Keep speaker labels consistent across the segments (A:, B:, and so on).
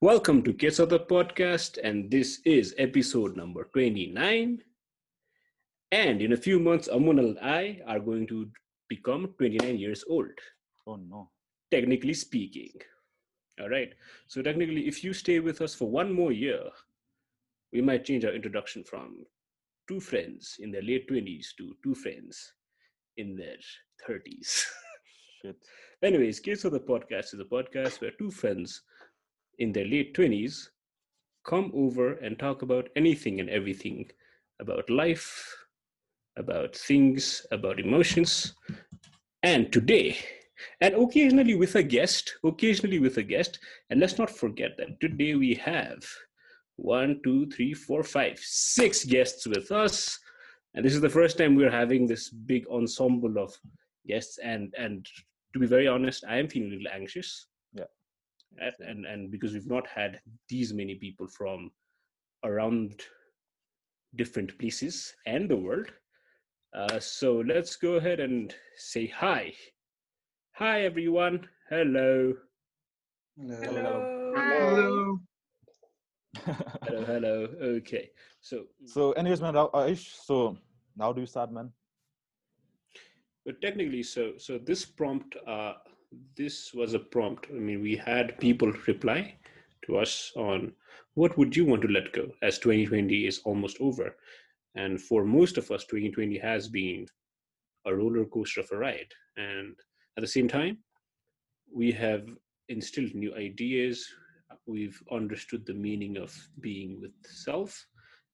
A: Welcome to Kids of the Podcast, and this is episode number 29. And in a few months, Amul and I are going to become 29 years old,
B: Oh no.
A: technically speaking. All right. So, technically, if you stay with us for one more year, we might change our introduction from two friends in their late 20s to two friends in their 30s.
B: Shit.
A: Anyways, Kids of the Podcast is a podcast where two friends in their late 20s come over and talk about anything and everything about life, about things, about emotions. And today, and occasionally with a guest, occasionally with a guest, and let's not forget that today we have one, two, three, four, five, six guests with us. And this is the first time we're having this big ensemble of guests. And and to be very honest, I am feeling a little anxious.
B: Yeah.
A: And and, and because we've not had these many people from around different places and the world. Uh, so let's go ahead and say hi. Hi everyone. Hello.
B: Hello.
C: Hello.
A: Hello, hello. Okay. So
B: so, anyways, man, Ayush, so now do you start, man?
A: but technically so so this prompt uh this was a prompt. I mean we had people reply to us on what would you want to let go as 2020 is almost over? And for most of us 2020 has been a roller coaster of a ride. And at the same time we have instilled new ideas. We've understood the meaning of being with self.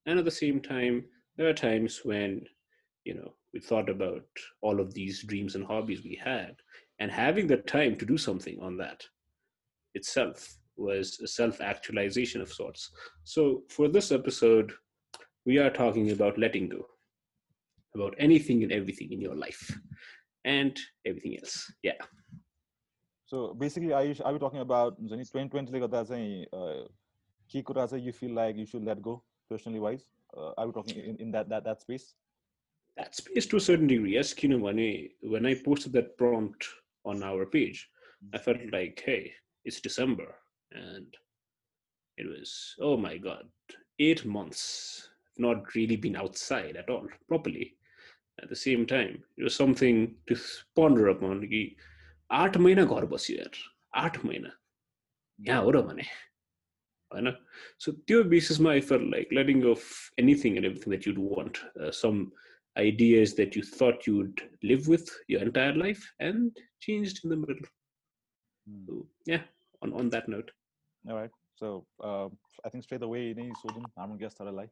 A: And at the same time there are times when you know we thought about all of these dreams and hobbies we had and having the time to do something on that itself was a self-actualization of sorts. So for this episode we are talking about letting go about anything and everything in your life and everything else. Yeah.
B: So basically ayush are we talking about 2020 like key you feel like you should let go personally wise? uh, are we talking in, in that, that that space?
A: That space to a certain degree yes. kinumani when i posted that prompt on our page i felt like hey it's december and it was oh my god eight months I've not really been outside at all properly at the same time it was something to ponder upon कि आठ महिना घर बस्यो यार आठ महिना यहाँ हो र भने होइन सो त्यो बेसिसमा आई fail like letting of anything and everything that you'd want some ideas that you thought you'd live with your entire life and changed in the middle.
B: Hmm.
A: So, yeah, on, on that note.
B: All right. So uh, I think straight away, Sudham, I'm guest or like.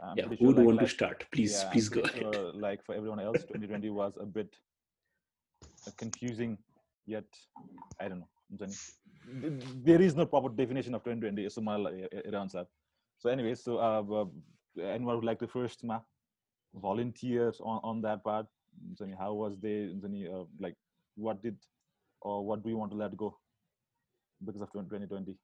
B: I'm
A: yeah, who
B: sure,
A: would
B: like,
A: want
B: like, to
A: start? Please,
B: yeah,
A: please go
B: sure,
A: ahead.
B: like for everyone else, 2020 was a bit confusing, yet I don't know. There is no proper definition of 2020. So my uh, uh, answer. So anyway, so uh, uh anyone would like to first, ma? volunteers on, on that part? हुन्छ नि, How was they? हुन्छ नि, uh, like what did or what do you want to let go because of 2020?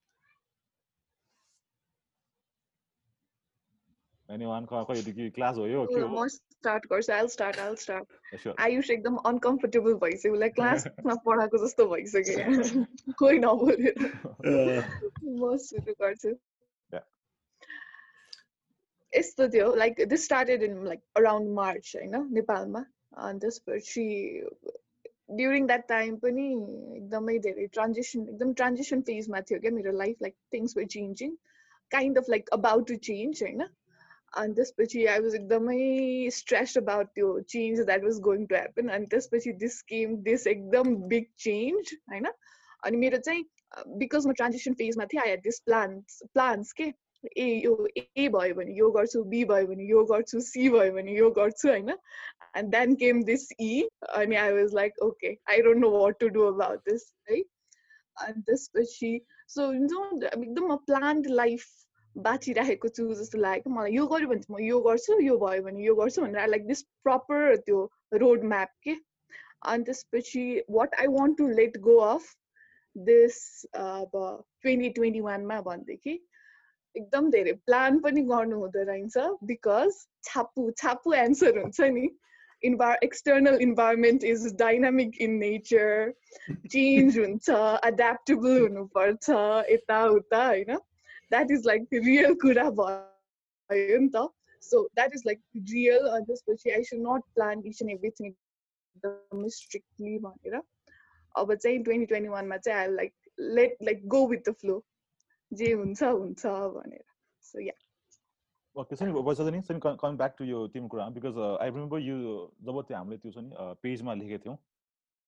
B: Anyone? Class हो यो के हो
C: म start गर्छु आइल start आइल start
B: Sure.
C: Ayush एकदम अनकम्फर्टेबल भइसक्यो उसलाई क्लासमा पढाएको जस्तो भइसक्यो कोही नबोलेर
A: Uh,
C: म सुरु गर्छु
B: Yeah.
C: यस्तो थियो like this started in like around March होइन नेपालमा अनि त्यसपछि ड्युरिङ द्याट टाइम पनि एकदमै धेरै ट्रान्जेसन एकदम ट्रान्जेसन फेजमा थियो क्या मेरो life like things were changing kind of like about to change होइन अनि त्यसपछि आई वाज एकदमै स्ट्रेस अबाउट त्यो change that was going to happen अनि त्यसपछि दिस केम दिस एकदम बिग चेन्ज होइन अनि मेरो चाहिँ बिकज म ट्रान्जेक्सन फेजमा थिएँ I had this plans plans के ए यो ए भयो भने यो गर्छु बी भयो भने यो गर्छु सी भयो भने यो गर्छु होइन एन्ड देन केम दिस ई अनि I was like okay I don't know what to do about this है अनि त्यसपछि सो हुन्छ एकदम म प्लान्ड लाइफ बाँचिराखेको छु जस्तो लाग्यो मलाई यो गर्यो भने चाहिँ म यो गर्छु यो भयो भने यो गर्छु भनेर आई लाइक दिस प्रपर त्यो रोड म्याप के अनि त्यसपछि what I want to let go of this अब ट्वेन्टी ट्वेन्टी वानमा भनेदेखि एकदम धेरै प्लान पनि गर्नु हुँदो रहेछ बिकज छापु छापु एन्सर हुन्छ नि envir- external environment is dynamic in nature change हुन्छ adaptable हुनुपर्छ यताउता होइन that is like real कुरा भयो नि त so that is like real अनि त्यसपछि I should not plan each and everything एकदमै strictly भनेर अब चाहिँ ट्वेन्टी ट्वेन्टी वानमा चाहिँ I like let like go with the flow जे हुन्छ हुन्छ भनेर। सो या
B: ओके नि पैसा नि सनी कमिङ ब्याक टु यो तिम्रो कुरा बिकज आई रिमेम्बर यो जब त्यो हामीले त्यो छ नि पेजमा लेखेको थियौँ।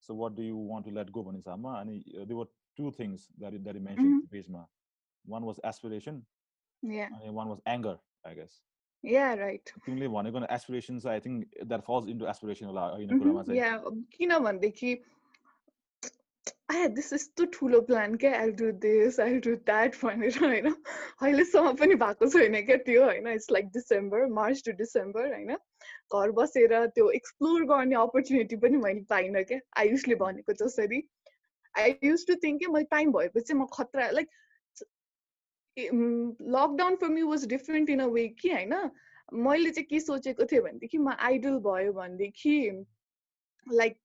B: So what do you want to let go भन्ने हिसाबमा अनि they were two things that that mention पेजमा वान वाज एसपिरेसन अनि one was anger I guess
C: yeah right
B: तिमीले भनेको aspiration I think that falls into aspiration होला होइन कुरामा चाहिँ।
C: किनभनेदेखि आई दिस यस्तो ठुलो प्लान क्या I do this I do that भनेर होइन अहिलेसम्म पनि भएको छैन क्या त्यो होइन it's like December March to December होइन घर बसेर त्यो एक्सप्लोर गर्ने अपर्च्युनिटी पनि मैले पाइनँ क्या आयुषले भनेको जसरी आई युज टु थिङ्क कि मैले टाइम भएपछि म खतरा like lockdown for me was different in a way कि होइन मैले चाहिँ के सोचेको थिएँ भनेदेखि म आइडल भयो भनेदेखि लाइक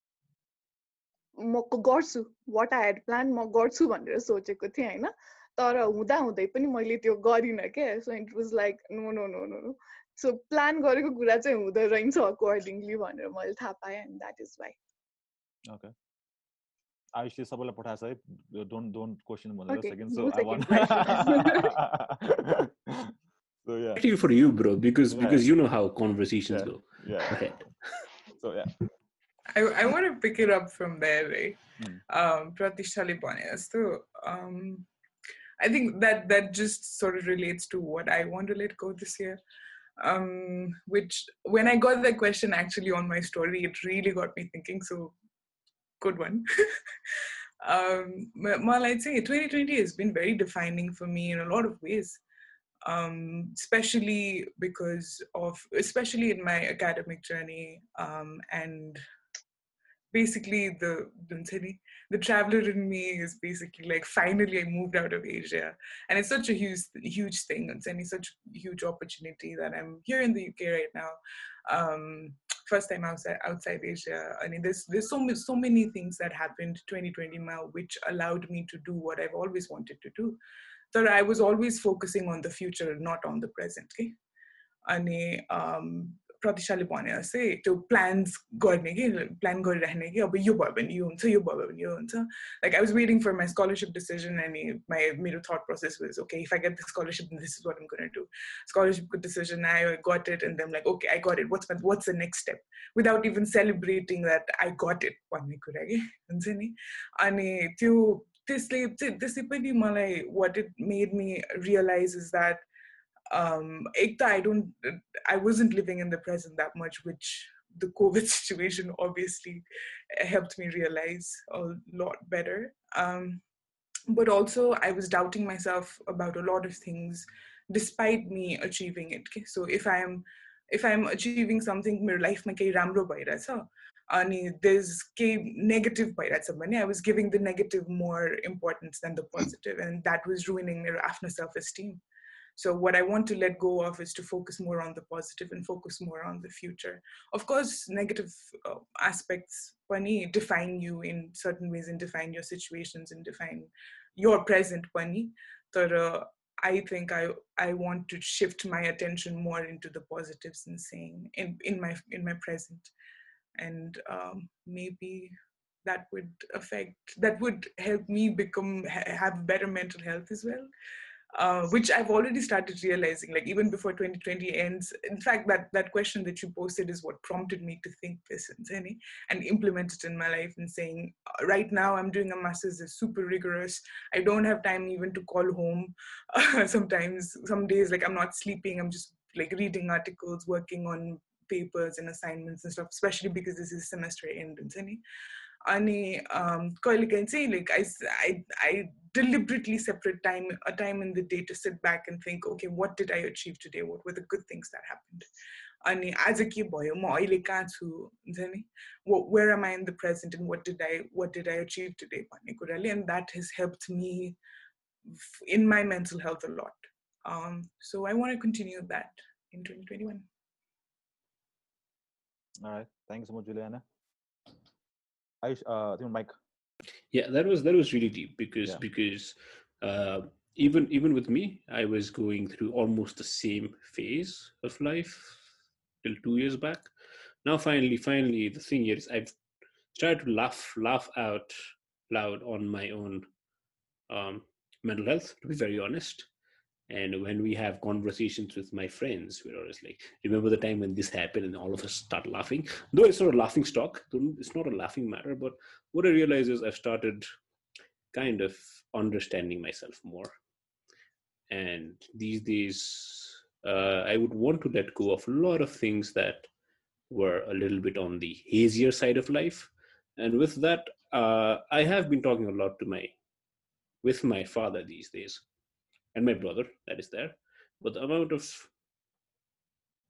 C: म गर्छु वाट आई हेड प्लान म गर्छु भनेर सोचेको थिएँ होइन? तर हुँदा हुँदै पनि मैले त्यो गरिनँ क्या so it was like no no no no no so plan गरेको कुरा चाहिँ हुँदो रहेछ अकर्डिङली भनेर मैले थाहा पाएँ and that is why
B: okay आयुषले सबैलाई पठाएको छ है? डोन्ट डोन्ट क्वेसन भनेर second so
C: I want
B: so yeah.
A: For you bro because yeah. because you know how conversations
B: yeah.
A: go.
B: Yeah.
A: Ahead
B: so yeah.
D: I, I want to pick it up from there, right?
B: Mm.
D: Um, So, um, I think that that just sort of relates to what I want to let go this year. Um, which when I got that question actually on my story, it really got me thinking. So, good one. um, well, I'd say 2020 has been very defining for me in a lot of ways. Um, especially because of, especially in my academic journey um, and basically the the traveler in me is basically like finally I moved out of Asia, and it's such a huge huge thing. It's any such huge opportunity that I'm here in the UK right now. Um, first time outside outside Asia. I mean, there's there's so many so many things that happened 2020 now, which allowed me to do what I've always wanted to do. So I was always focusing on the future, not on the present. Okay? And um, प्रतिशाले भने जस्तै त्यो plans गर्ने कि plan गरिराख्ने कि अब यो भयो भने यो हुन्छ यो भयो भने यो हुन्छ like I was waiting for my scholarship decision अनि माई मेरो thought process was okay if I get the scholarship this is what M gone do स्कलरसिपको डिसिजन आयो गट it and then like okay I got it what's what's the next step without even celebrating that I got it भन्ने कुरा कि हुन्छ नि अनि त्यो त्यसले चाहिँ त्यसै पनि मलाई what it made me realise is that um i don't i wasn't living in the present that much which the covid situation obviously helped me realize a lot better. Um but also i was doubting myself about a lot of things despite me achieving it. So if i am if i'm achieving something my life my ramro and there's negative i was giving the negative more importance than the positive and that was ruining my self-esteem so what I want to let go of is to focus more on the positive and focus more on the future. Of course, negative uh, aspects funny define you in certain ways and define your situations and define your present funny. But uh, I think I I want to shift my attention more into the positives and saying in in my in my present, and um, maybe that would affect that would help me become have better mental health as well uh, which I've already started realizing, like even before 2020 ends. In fact, that, that question that you posted is what prompted me to think this and, and implement it in my life and saying, uh, right now I'm doing a master's, it's super rigorous. I don't have time even to call home. Uh, sometimes, some days, like I'm not sleeping, I'm just like reading articles, working on papers and assignments and stuff, especially because this is semester end. अनि कहिले काहीँ चाहिँ like I I I deliberately separate time a time in the day to sit back and think okay what did i achieve today what were the good things that happened अनि आज के भयो म अहिले कहाँ छु हुन्छ नि where am I in the present and what did I what did I achieve today भन्ने कुराले and that has helped me in my mental health a lot um, so I want to continue that in 2021
B: all right Thank you so much, Juliana. Ayush, uh, think Mike.
A: Yeah, that was that was really deep because
B: Yeah.
A: because uh, even even with me, I was going through almost the same phase of life till two years back. Now, finally, finally, the thing here is I've started to laugh laugh out loud on my own um, mental health. To be very honest, and when we have conversations with my friends, we're always like, "Remember the time when this happened?" And all of us start laughing. Though it's not a laughing stock, it's not a laughing matter, but what I realize is I've started kind of understanding myself more. And these days, uh, I would want to let go of a lot of things that were a little bit on the hazier side of life. And with that, uh, I have been talking a lot to my, with my father these days, and my brother that is there. But the amount of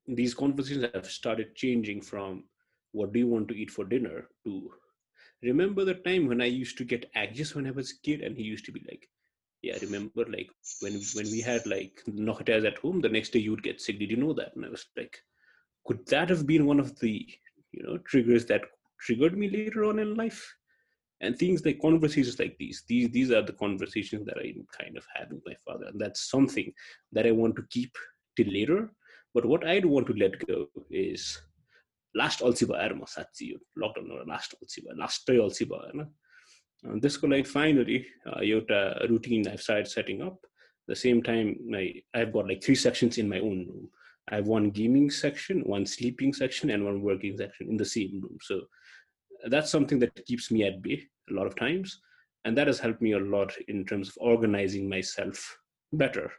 A: these conversations have started changing from what do you want to eat for dinner to remember the time when I used to get anxious when I was a kid, and he used to be like, "Yeah, remember like when when we had like nochetas at home, the next day you would get sick. Did you know that?" And I was like, "Could that have been one of the you know triggers that triggered me later on in life?" And things like conversations like these, these these are the conversations that I'm kind of having with my father, and that's something that I want to keep till later. But what I'd want to let go is last अल्छी भएर म साँच्ची यो लकडाउनबाट last अल्छी भयो लास्टै अल्छी भयो होइन अनि त्यसको लागि फाइनली एउटा routine I start setting up the same time I I have got like three sections in my own room I have one gaming section, one sleeping section, and one working section in the same room. that's something that keeps me at bay a lot of times. And that has helped me a lot in terms of organizing myself better.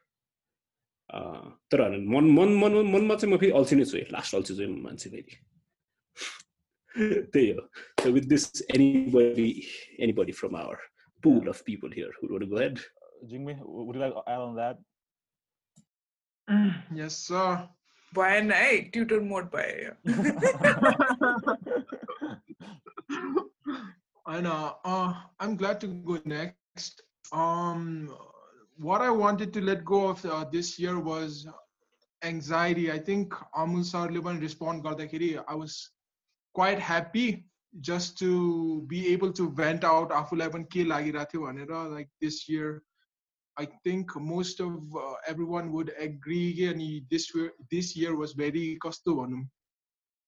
A: तर मन मन मन मनमा चाहिँ म फेरि अल्छिने छु है लास्ट अल्छी छु म मान्छे फेरि त्यही हो so with this anybody anybody from our pool of people here who want to go ahead?
B: Uh, Jigme would you like to add on that?
E: Yes sir.
D: भएन है ट्युटर मोड भयो
E: I know. Uh, I'm glad to go next. Um, what I wanted to let go of uh, this year was anxiety. I think Amul sarle पनि respond गर्दाखेरि I was quite happy just to be able to vent out आफूलाई पनि के लागिरहेको थियो भनेर like this year I think most of uh, everyone would agree कि अनि this year this year was very कस्तो भनौँ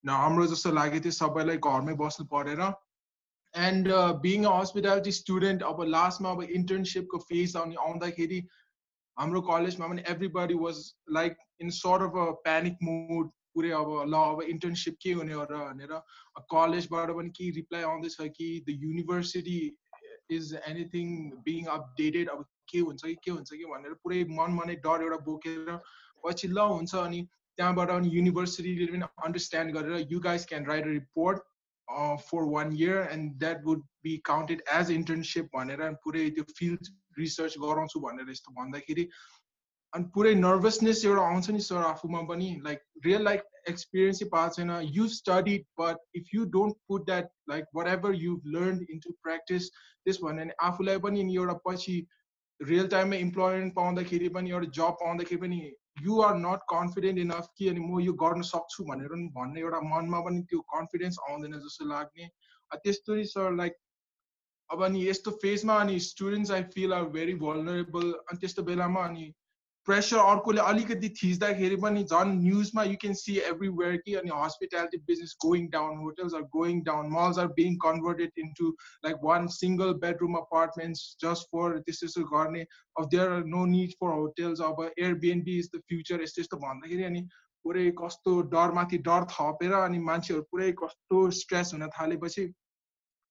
E: न हाम्रो जस्तो लागेको थियो सबैलाई घरमै बस्नु परेर and being a hospitality student अब लास्टमा अब इन्टर्नसिपको फेज आउने आउँदाखेरि हाम्रो कलेजमा पनि everybody was like in sort of a panic mood पुरै अब ल अब इन्टर्नसिप के हुने हो र भनेर कलेजबाट पनि के रिप्लाई आउँदैछ कि the university is anything being updated अब के हुन्छ कि के हुन्छ कि भनेर पुरै मनमा नै डर एउटा बोकेर पछि ल हुन्छ अनि त्यहाँबाट अनि युनिभर्सिटीले पनि अन्डरस्ट्यान्ड गरेर you guys can write a report for one year and that would be counted as internship भनेर पुरै त्यो फिल्ड रिसर्च गराउँछु भनेर यस्तो भन्दाखेरि अनि पुरै नर्भसनेस एउटा आउँछ नि सर आफूमा पनि लाइक रियल लाइफ एक्सपिरियन्सै पाएको छैन यु studied but if you don't put that like what ever you learn into practice त्यस भन्यो भने आफूलाई पनि नि एउटा पछि रियल टाइममा इम्प्लोयमेन्ट पाउँदाखेरि पनि एउटा जब पाउँदाखेरि पनि यु आर नट कन्फिडेन्ट इनफ कि अनि म यो गर्न सक्छु भनेर पनि भन्ने एउटा मनमा पनि त्यो कन्फिडेन्स आउँदैन जस्तो लाग्ने त्यस्तो सर लाइक अब अनि यस्तो फेजमा अनि students I feel are very vulnerable अनि त्यस्तो बेलामा अनि प्रेसर अर्कोले अलिकति थिच्दाखेरि पनि झन् न्युजमा यु क्यान सी एभ्रिवेयर कि अनि hospitality business going down hotels are going down malls are being converted into like one single bedroom apartments just for त्यस्तो यस्तो गर्ने. अब there are no need for hotels अब एयरबिएनबी इज द फ्युचर यस्तो यस्तो भन्दाखेरि अनि पुरै कस्तो डरमाथि डर थपेर अनि मान्छेहरू पुरै कस्तो स्ट्रेस हुन थालेपछि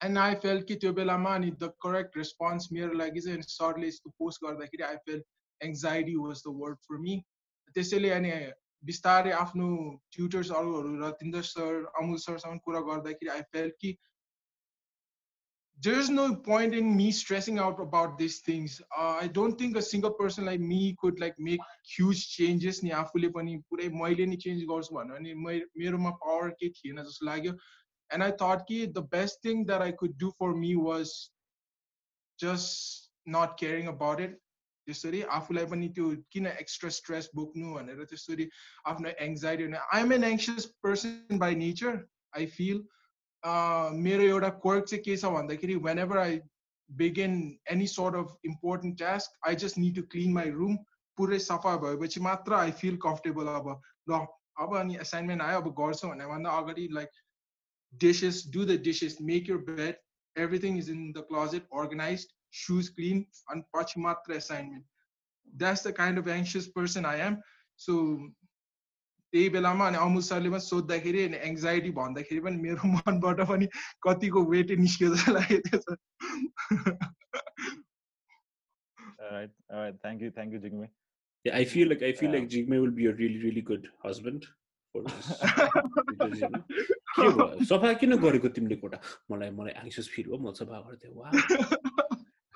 E: एन्ड आई फेल कि त्यो बेलामा अनि द करेक्ट रेस्पोन्स मेरो लागि चाहिँ सरले यस्तो पोस्ट गर्दाखेरि I felt anxiety was the word for me त्यसैले अनि बिस्तारै आफ्नो ट्युटर्स अरूहरू रतिन्द्र सर अमुल सरसँग कुरा गर्दाखेरि आई फेल कि there is no point in me stressing out about these things. Uh, I don't think a single person like me could like make huge changes नि आफूले पनि पुरै मैले नि चेन्ज गर्छु भन्यो भने मेरोमा पावर केही थिएन जस्तो लाग्यो and I thought कि the best thing that I could do for me was just not caring about it त्यसरी आफूलाई पनि त्यो किन एक्स्ट्रा स्ट्रेस बोक्नु भनेर त्यसरी आफ्नो एङ्जाइटी हुने I'm an anxious person by nature I feel मेरो एउटा क्वर्क चाहिँ के छ भन्दाखेरि whenever I begin any sort of important task I just need to clean my room पुरै सफा भएपछि मात्र आई फिल कम्फर्टेबल अब ल अब अनि एसाइनमेन्ट आयो अब गर्छु भने भन्दा अगाडि like dishes, do the dishes, make your bed, everything is in the closet, organized, shoes clean, and pachimatra assignment. That's the kind of anxious person I am. So त्यही बेलामा अनि अमुल सरले पनि सोद्धाखेरि अनि एङ्जाइटी भन्दाखेरि पनि मेरो मनबाट पनि कतिको वेट निस्क्यो जस्तो लागेको छ
B: Alright, alright. Thank you, thank you, Jigme.
A: Yeah, I feel like I feel like Jigme will be a really really good husband for भयो सफा किन गरेको तिमीले कोठा मलाई मलाई एङ्सियस फिल भयो म सफा गर्थेँ वा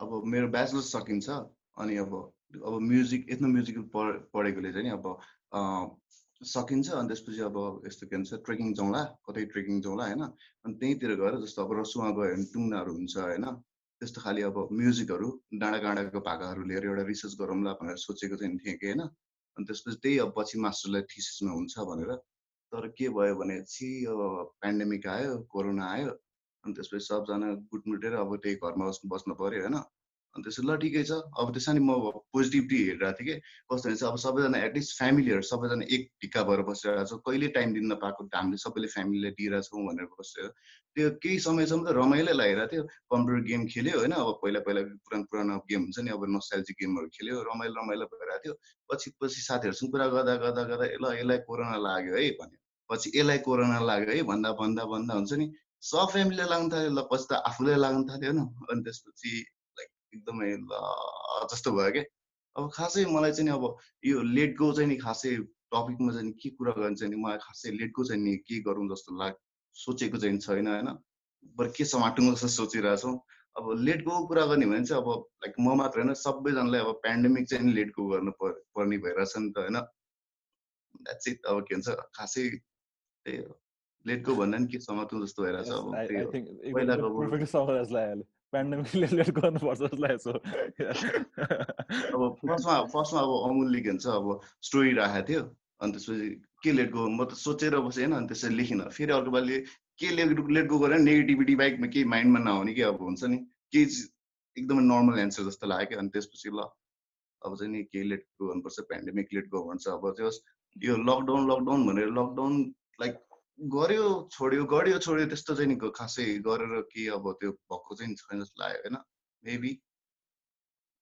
F: अब मेरो ब्याचलर्स सकिन्छ। अनि अब अब म्युजिक यत्रो म्युजिकल पढ पढेकोले चाहिँ अब सकिन्छ। अनि त्यसपछि अब यस्तो के भन्छ ट्रेकिङ जाउँला कतै ट्रेकिङ जाउँला होइन? अनि त्यहीँतिर गएर जस्तो अब रसुवा गयो भने टुङ्नाहरू हुन्छ होइन? त्यस्तो खालि अब म्युजिकहरू डाँडा गाँडाको भाकाहरू लिएर एउटा रिसर्च गरौँला भनेर सोचेको चाहिँ थिएँ कि होइन? अनि त्यसपछि त्यही अब पछि मास्टरलाई थिसिसमा हुन्छ भनेर। तर के भयो भनेपछि अब पेन्डेमिक आयो कोरोना आयो अनि त्यसपछि सबजना गुटमुटेर अब त्यही घरमा बस्नु पऱ्यो होइन? अनि त्यसपछि ल ठिकै छ। अब त्यसमा नि म पोजिटिभिटी हेरिरहेको थिएँ कि कस्तो हुन्छ? अब सबैजना एटलिस्ट फ्यामिलीहरू सबैजना एक ढिक्का भएर बसिरहेको छ। कहिले टाइम दिन नपाएको हामीले सबैले फ्यामिलीलाई दिइरहेछौँ भनेर बसेर त्यो केही समयसम्म त रमाइलो लागिरहेको थियो। कम्प्युटर गेम खेल्यो होइन? अब पहिला पहिला पुरानो पुरानो गेम हुन्छ नि अब नोस्टाइल्जिक गेमहरू खेल्यो। रमाइलो रमाइलो भइरहेको थियो। पछि पछि साथीहरूसँग कुरा गर्दा गर्दा गर्दा ल यसलाई कोरोना लाग्यो है भन्यो। पछि यसलाई कोरोना लाग्यो है भन्दा भन्दा भन्दा हुन्छ नि सब फ्यामिलीलाई लाग्नु थाल्यो ल पछि त आफूलाई लाग्नु थाल्यो होइन अनि त्यसपछि लाइक एकदमै ल जस्तो भयो क्या। अब खासै मलाई चाहिँ अब यो लेट गो चाहिँ नि खासै टपिकमा चाहिँ के कुरा गर्नु चाहिँ मलाई खासै लेट गो चाहिँ नि के गरौँ जस्तो लाग सोचेको चाहिँ छैन होइन? बरु के समाटौँ जस्तो सोचिरहेछौँ? अब लेट गो कुरा गर्ने भने चाहिँ अब लाइक म मात्र होइन सबैजनालाई अब पेन्डेमिक चाहिँ नि लेट गो गर्नु पर पर्ने भइरहेछ नि त होइन? द्याट्स इट अब के भन्छ खासै त्यही हो। लेट गो भन्दा नि के समातौँ जस्तो भइरहेछ
B: Yes,
F: अब पहिलाको
B: पेन्डेमिकले लेट गर्नुपर्छ जस्तो
F: फर्स्टमा फर्स्टमा अब अमुलले के भन्छ अब स्टोरी राखेको थियो। अनि त्यसपछि के लेट गो म त सोचेर बसेँ होइन अनि त्यसरी लेखिनँ। फेरि अर्को पालि के लेट लेट गो गरेर नेगेटिभिटी बाइकमा केही माइन्डमा नआउने कि अब हुन्छ नि? केही चिज एकदमै नर्मल एन्सर जस्तो लाग्यो। अनि त्यसपछि ल अब चाहिँ नि केही लेट गो गर्नुपर्छ। पेन्डेमिक लेट गो भन्छ। अब त्यो यो लकडाउन लकडाउन भनेर लकडाउन लाइक गर्यो छोड्यो गर्यो छोड्यो त्यस्तो चाहिँ नि खासै गरेर के अब त्यो भएको चाहिँ छैन जस्तो लाग्यो होइन मेबी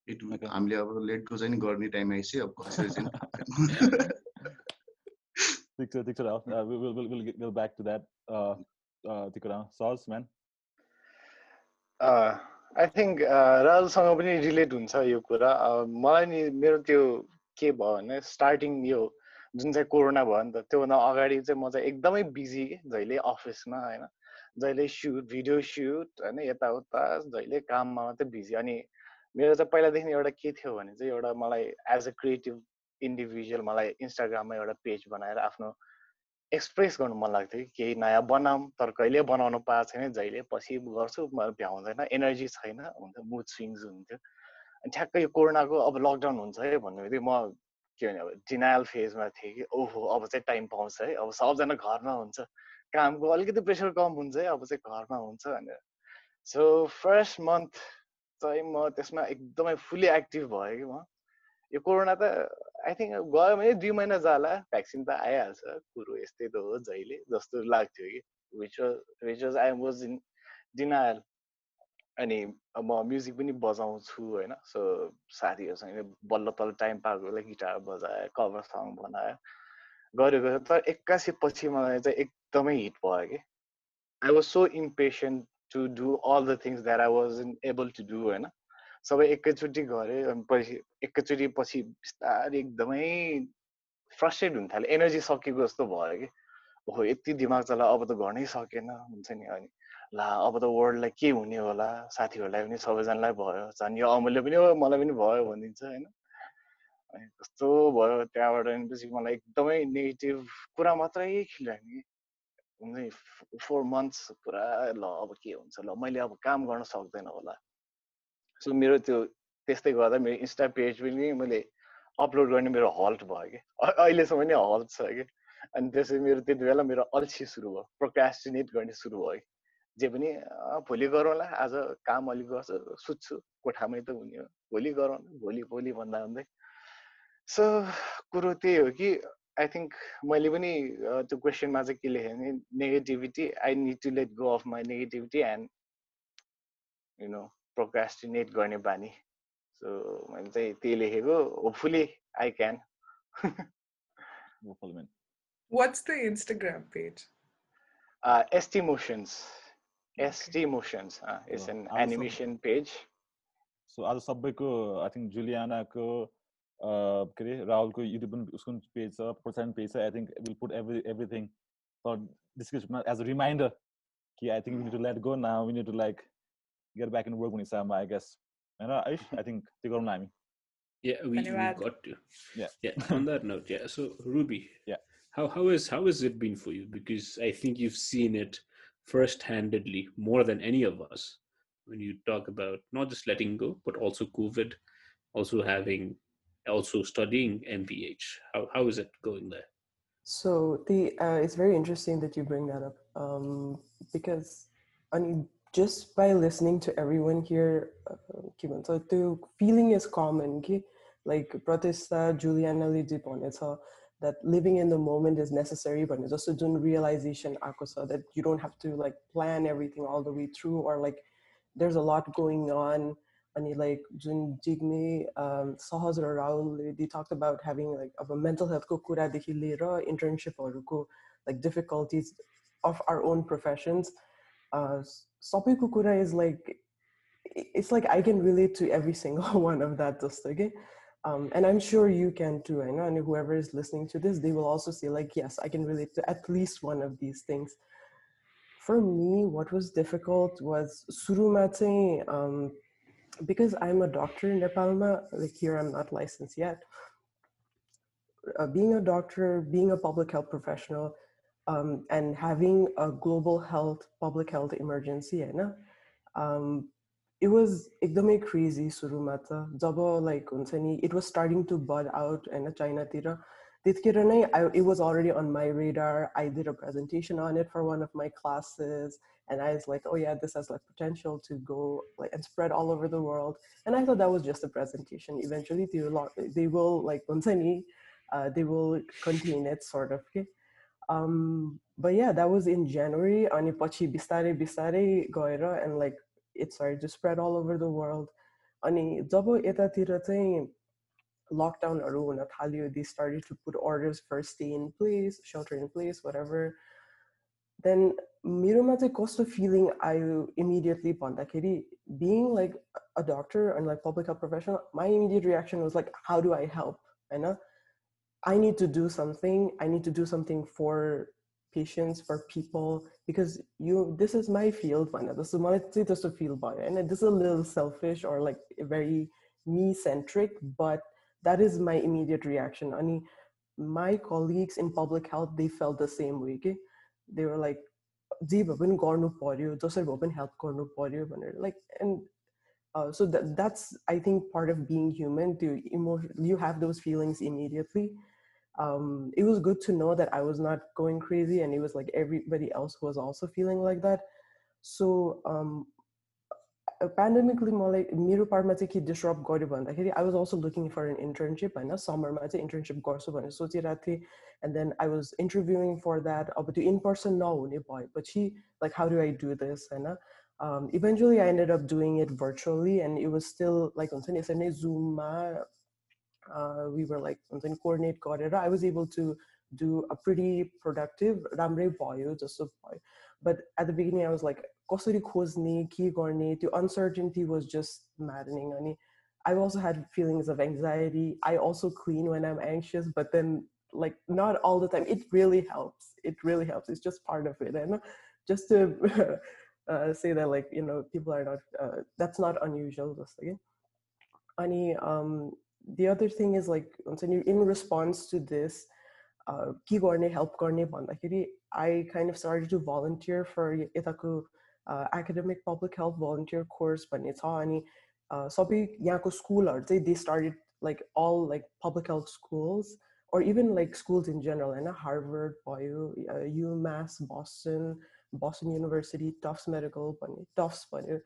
F: इट. हामीले अब लेटको चाहिँ नि गर्ने टाइम आइसक्यो अब कसरी चाहिँ।
B: ठिक छ ठिक छ uh, to that uh, uh, त्यो कुरा सज म्यान
G: आई थिङ्क राहुलसँग पनि रिलेट हुन्छ यो कुरा अ, मलाई नि मेरो त्यो के भयो भने स्टार्टिङ यो जुन चाहिँ कोरोना भयो नि त त्योभन्दा अगाडि चाहिँ म चाहिँ एकदमै बिजी कि जहिले अफिसमा होइन जहिले सुट भिडियो सुट होइन यताउता जहिले काममा मात्रै बिजी। अनि मेरो चाहिँ पहिलादेखि एउटा के थियो भने चाहिँ एउटा मलाई एज अ क्रिएटिभ इन्डिभिजुअल मलाई इन्स्टाग्राममा एउटा पेज बनाएर आफ्नो एक्सप्रेस गर्नु मन लाग्थ्यो कि केही नयाँ बनाऊँ तर कहिले बनाउनु पाएको छैन जहिले पछि गर्छु भ्याउँदैन एनर्जी छैन हुन्छ मुड स्विङ्स हुन्थ्यो। अनि ठ्याक्कै यो कोरोनाको अब लकडाउन हुन्छ है भन्ने म के भने अब डिनायल फेजमा थिएँ कि ओहो अब चाहिँ टाइम पाउँछ है अब सबजना घरमा हुन्छ। कामको अलिकति प्रेसर कम हुन्छ है अब चाहिँ घरमा हुन्छ भनेर। सो फर्स्ट मन्थ चाहिँ म त्यसमा एकदमै फुल्ली एक्टिभ भएँ कि म। यो कोरोना त आई थिङ्क गयो भने दुई महिना जाला भ्याक्सिन त आइहाल्छ कुरो यस्तै त हो जहिले जस्तो लाग्थ्यो कि which which was I was in denial अनि म म्युजिक पनि बजाउँछु होइन। सो साथीहरूसँग बल्ल तल्ल टाइम पाएको बेला गिटार बजायो कभर सङ बनायो गऱ्यो तर एक्कासी पछि मलाई चाहिँ एकदमै हिट भयो कि। I was so impatient to do all the things that I was unable to do होइन। सबै एकैचोटि गरेँ अनि पछि एकैचोटि पछि बिस्तारै एकदमै फ्रस्ट्रेट हुन थाल्यो। एनर्जी सकिएको जस्तो भयो कि। हो यति दिमाग चला अब त गर्नै सकेन हुन्छ नि अनि। ला अब त वर्ल्डलाई के हुने होला? साथीहरूलाई पनि सबैजनालाई भयो झन् यो अमूल्य पनि हो मलाई पनि भयो भनिदिन्छ होइन? अनि कस्तो भयो त्यहाँबाट पछि मलाई एकदमै नेगेटिभ कुरा मात्रै खेलिरहेको हुन्छ नि फोर मन्थ्स पुरा ल अब के हुन्छ ल मैले अब काम गर्न सक्दैन होला। सो मेरो त्यो त्यस्तै गर्दा मेरो इन्स्टा पेज पनि मैले अपलोड गर्ने मेरो हल्ट भयो कि। अहिलेसम्म नि हल्ट छ कि। अनि त्यसै मेरो त्यति बेला मेरो अल्छी सुरु भयो प्रोक्रास्टिनेट गर्ने सुरु भयो जे पनि भोलि गरौँला आज काम अलिक गर्छु सुत्छु कोठामै त हुने हो। भोलि गरौँ भोलि भोलि भन्दा भन्दै सो कुरो त्यही हो कि आई थिङ्क मैले पनि त्यो क्वेसनमा चाहिँ के लेखेँ भने negativity I need to let go of my negativity and you know procrastinate गर्ने बानी। सो मैले चाहिँ त्यही लेखेको hopefully I can
D: What's the Instagram page?
G: Uh, ST ST Motions. Uh, it's an animation page.
B: So, as a subject, I think Juliana, ko, uh, Rahul, ko YouTube page, percent page, I think we'll put every, everything for description as a reminder. Ki, I think we need to let go now. We need to like get back in the work on Isama, I guess. And uh, I think, take on Nami.
A: Yeah, we, we got to. Yeah. Yeah. On that note, yeah. So, Ruby.
B: Yeah.
A: How, how, is, how has it been for you? Because I think you've seen it first-handedly more than any of us when you talk about not just letting go, but also COVID, also having also studying MPH. How how is it going there?
H: So the uh, it's very interesting that you bring that up um, because I mean just by listening to everyone here, uh, so the feeling is common. Okay? Like Pratista, Juliana it. So that living in the moment is necessary but it's also doing realization akosa that you don't have to like plan everything all the way through or like there's a lot going on. And like Jun Jigme um Sahaz Rahul they talked about having like of a mental health ko kura lera internship or like difficulties of our own professions. Uh Sopi Kukura is like it's like I can relate to every single one of that just okay um, and I'm sure you can too. I know, and whoever is listening to this, they will also say, like, yes, I can relate to at least one of these things. For me, what was difficult was surumate, um, because I'm a doctor in Nepalma, like here I'm not licensed yet. Uh, being a doctor, being a public health professional, um, and having a global health, public health emergency, you know, um, it was एकदमै crazy सुरुमा त जब like हुन्छ नि it was starting to bud out होइन चाइनातिर त्यतिखेर नै I, it was already on my radar. I did a presentation on it for one of my classes, and I was like, oh yeah, this has like potential to go like and spread all over the world. And I thought that was just a presentation. Eventually, they will, they will like uh, they will contain it sort of. Okay? Um, but yeah, that was in January. Ani pachi bistare bistare goira and like it started to spread all over the world अनि जब यतातिर चाहिँ लकडाउनहरू हुन थाल्यो दे started to put orders for stay in place shelter in place whatever then मेरोमा चाहिँ कस्तो feeling आयो इमिडिएटली भन्दाखेरि being like a doctor and like public health professional my immediate reaction was like how do I help होइन I need to do something I need to do something for patients for people because you this is my field one this is my just a field by and this is a little selfish or like very me centric but that is my immediate reaction I mean my colleagues in public health they felt the same way okay? they were like जे भए पनि गर्नु पर्यो जसरी भए पनि help गर्नु पर्यो भनेर like and so that that's I think part of being human to emotion you have those feelings immediately um, it was good to know that I was not going crazy, and it was like everybody else was also feeling like that. So, um, pandemically, like miru parmatiki disrupt goriband. I was also looking for an internship, and a summer mate internship gorsuban sotirati, and then I was interviewing for that. Uh, but in person no boy, but she like how do I do this? And um, eventually, I ended up doing it virtually, and it was still like on Zoom uh, uh, we were like then coordinate गरेर I was able to do a pretty productive राम्रै भयो जस्तो भयो but at the beginning I was like कसरी खोज्ने के गर्ने त्यो uncertainty was just maddening अनि I also had feelings of anxiety I also clean when I'm anxious but then like not all the time it really helps it really helps it's just part of it and just to uh, say that like you know people are not uh, that's not unusual just again any um the other thing is like in response to this uh, के गर्ने help गर्ने भन्दाखेरि I kind of started to volunteer for यताको academic public health volunteer course भन्ने छ अनि सबै यहाँको स्कुलहरू चाहिँ they started like all like public health schools or even like schools in general होइन Harvard भयो UMass Boston Boston University Tufts Medical भन्ने Tufts भन्यो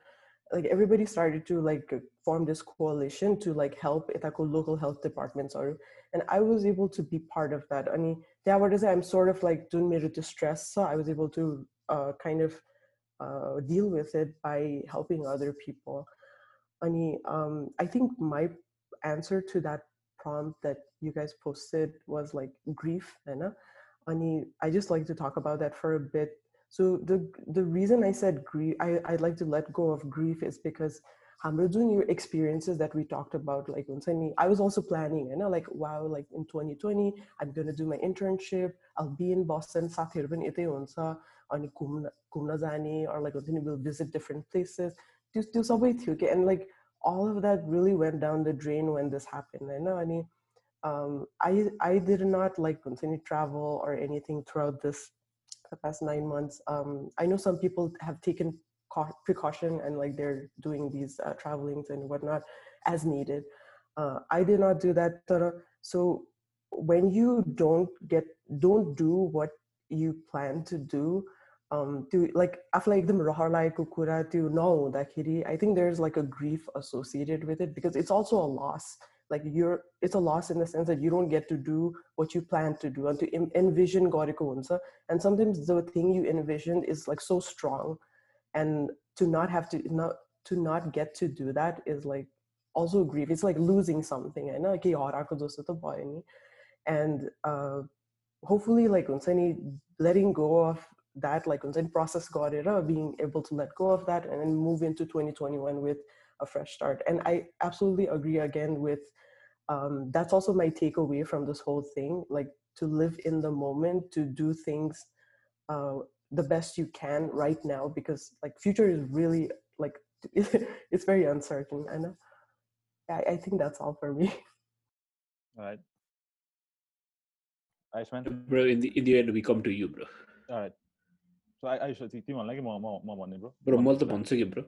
H: like everybody started to like form this coalition to like help itako local health departments or and i was able to be part of that. I mean yeah what is it? I'm sort of like doing me distress so i was able to uh, kind of uh, deal with it by helping other people. I um, I think my answer to that prompt that you guys posted was like grief, mean, I just like to talk about that for a bit so the the reason I said grief, I, I like to let go of grief is because doing your experiences that we talked about, like I was also planning, you know, like wow, like in 2020, I'm gonna do my internship, I'll be in Boston, South Urban Ite Onsa, on Kumna Zani, or like we'll visit different places. Do subway through and like all of that really went down the drain when this happened. You know any um I I did not like continue travel or anything throughout this the past nine months. Um, I know some people have taken precaution and like they're doing these uh, travelings and whatnot as needed. Uh, I did not do that. So when you don't get, don't do what you plan to do, um, to like after like the kukura to know that kiri. I think there's like a grief associated with it because it's also a loss like you're it's a loss in the sense that you don't get to do what you plan to do and to envision gareko and sometimes the thing you envisioned is like so strong and to not have to not to not get to do that is like also grief. It's like losing something I know and uh, hopefully like letting go of that like process got it being able to let go of that and then move into 2021 with a fresh start. And I absolutely agree again with um, that's also my takeaway from this whole thing like to live in the moment, to do things uh, the best you can right now because like future is really like it's very uncertain. I know. I, I think that's all for me.
B: All right. Iceman?
A: Bro, in the, in the end, we come to you, bro.
B: All right. So, I, I should see, Timon, like, more, more,
A: more, bro. Bro, more the bro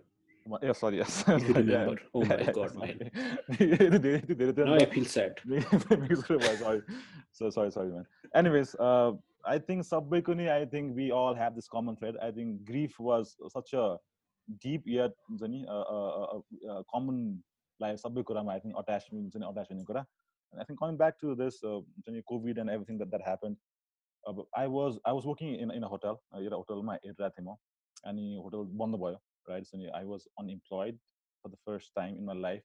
B: yeah, sorry, yes.
A: remember. Oh my god, man. now I feel sad.
B: sorry. So sorry, sorry, man. Anyways, uh, I think Subway I think we all have this common thread. I think grief was such a deep yet uh, uh, uh, common like Subway I think attachment attachment and I think coming back to this uh, COVID and everything that that happened, uh, I was I was working in in a hotel, uh, a hotel my and hotel बन्द भयो right? So I was unemployed for the first time in my life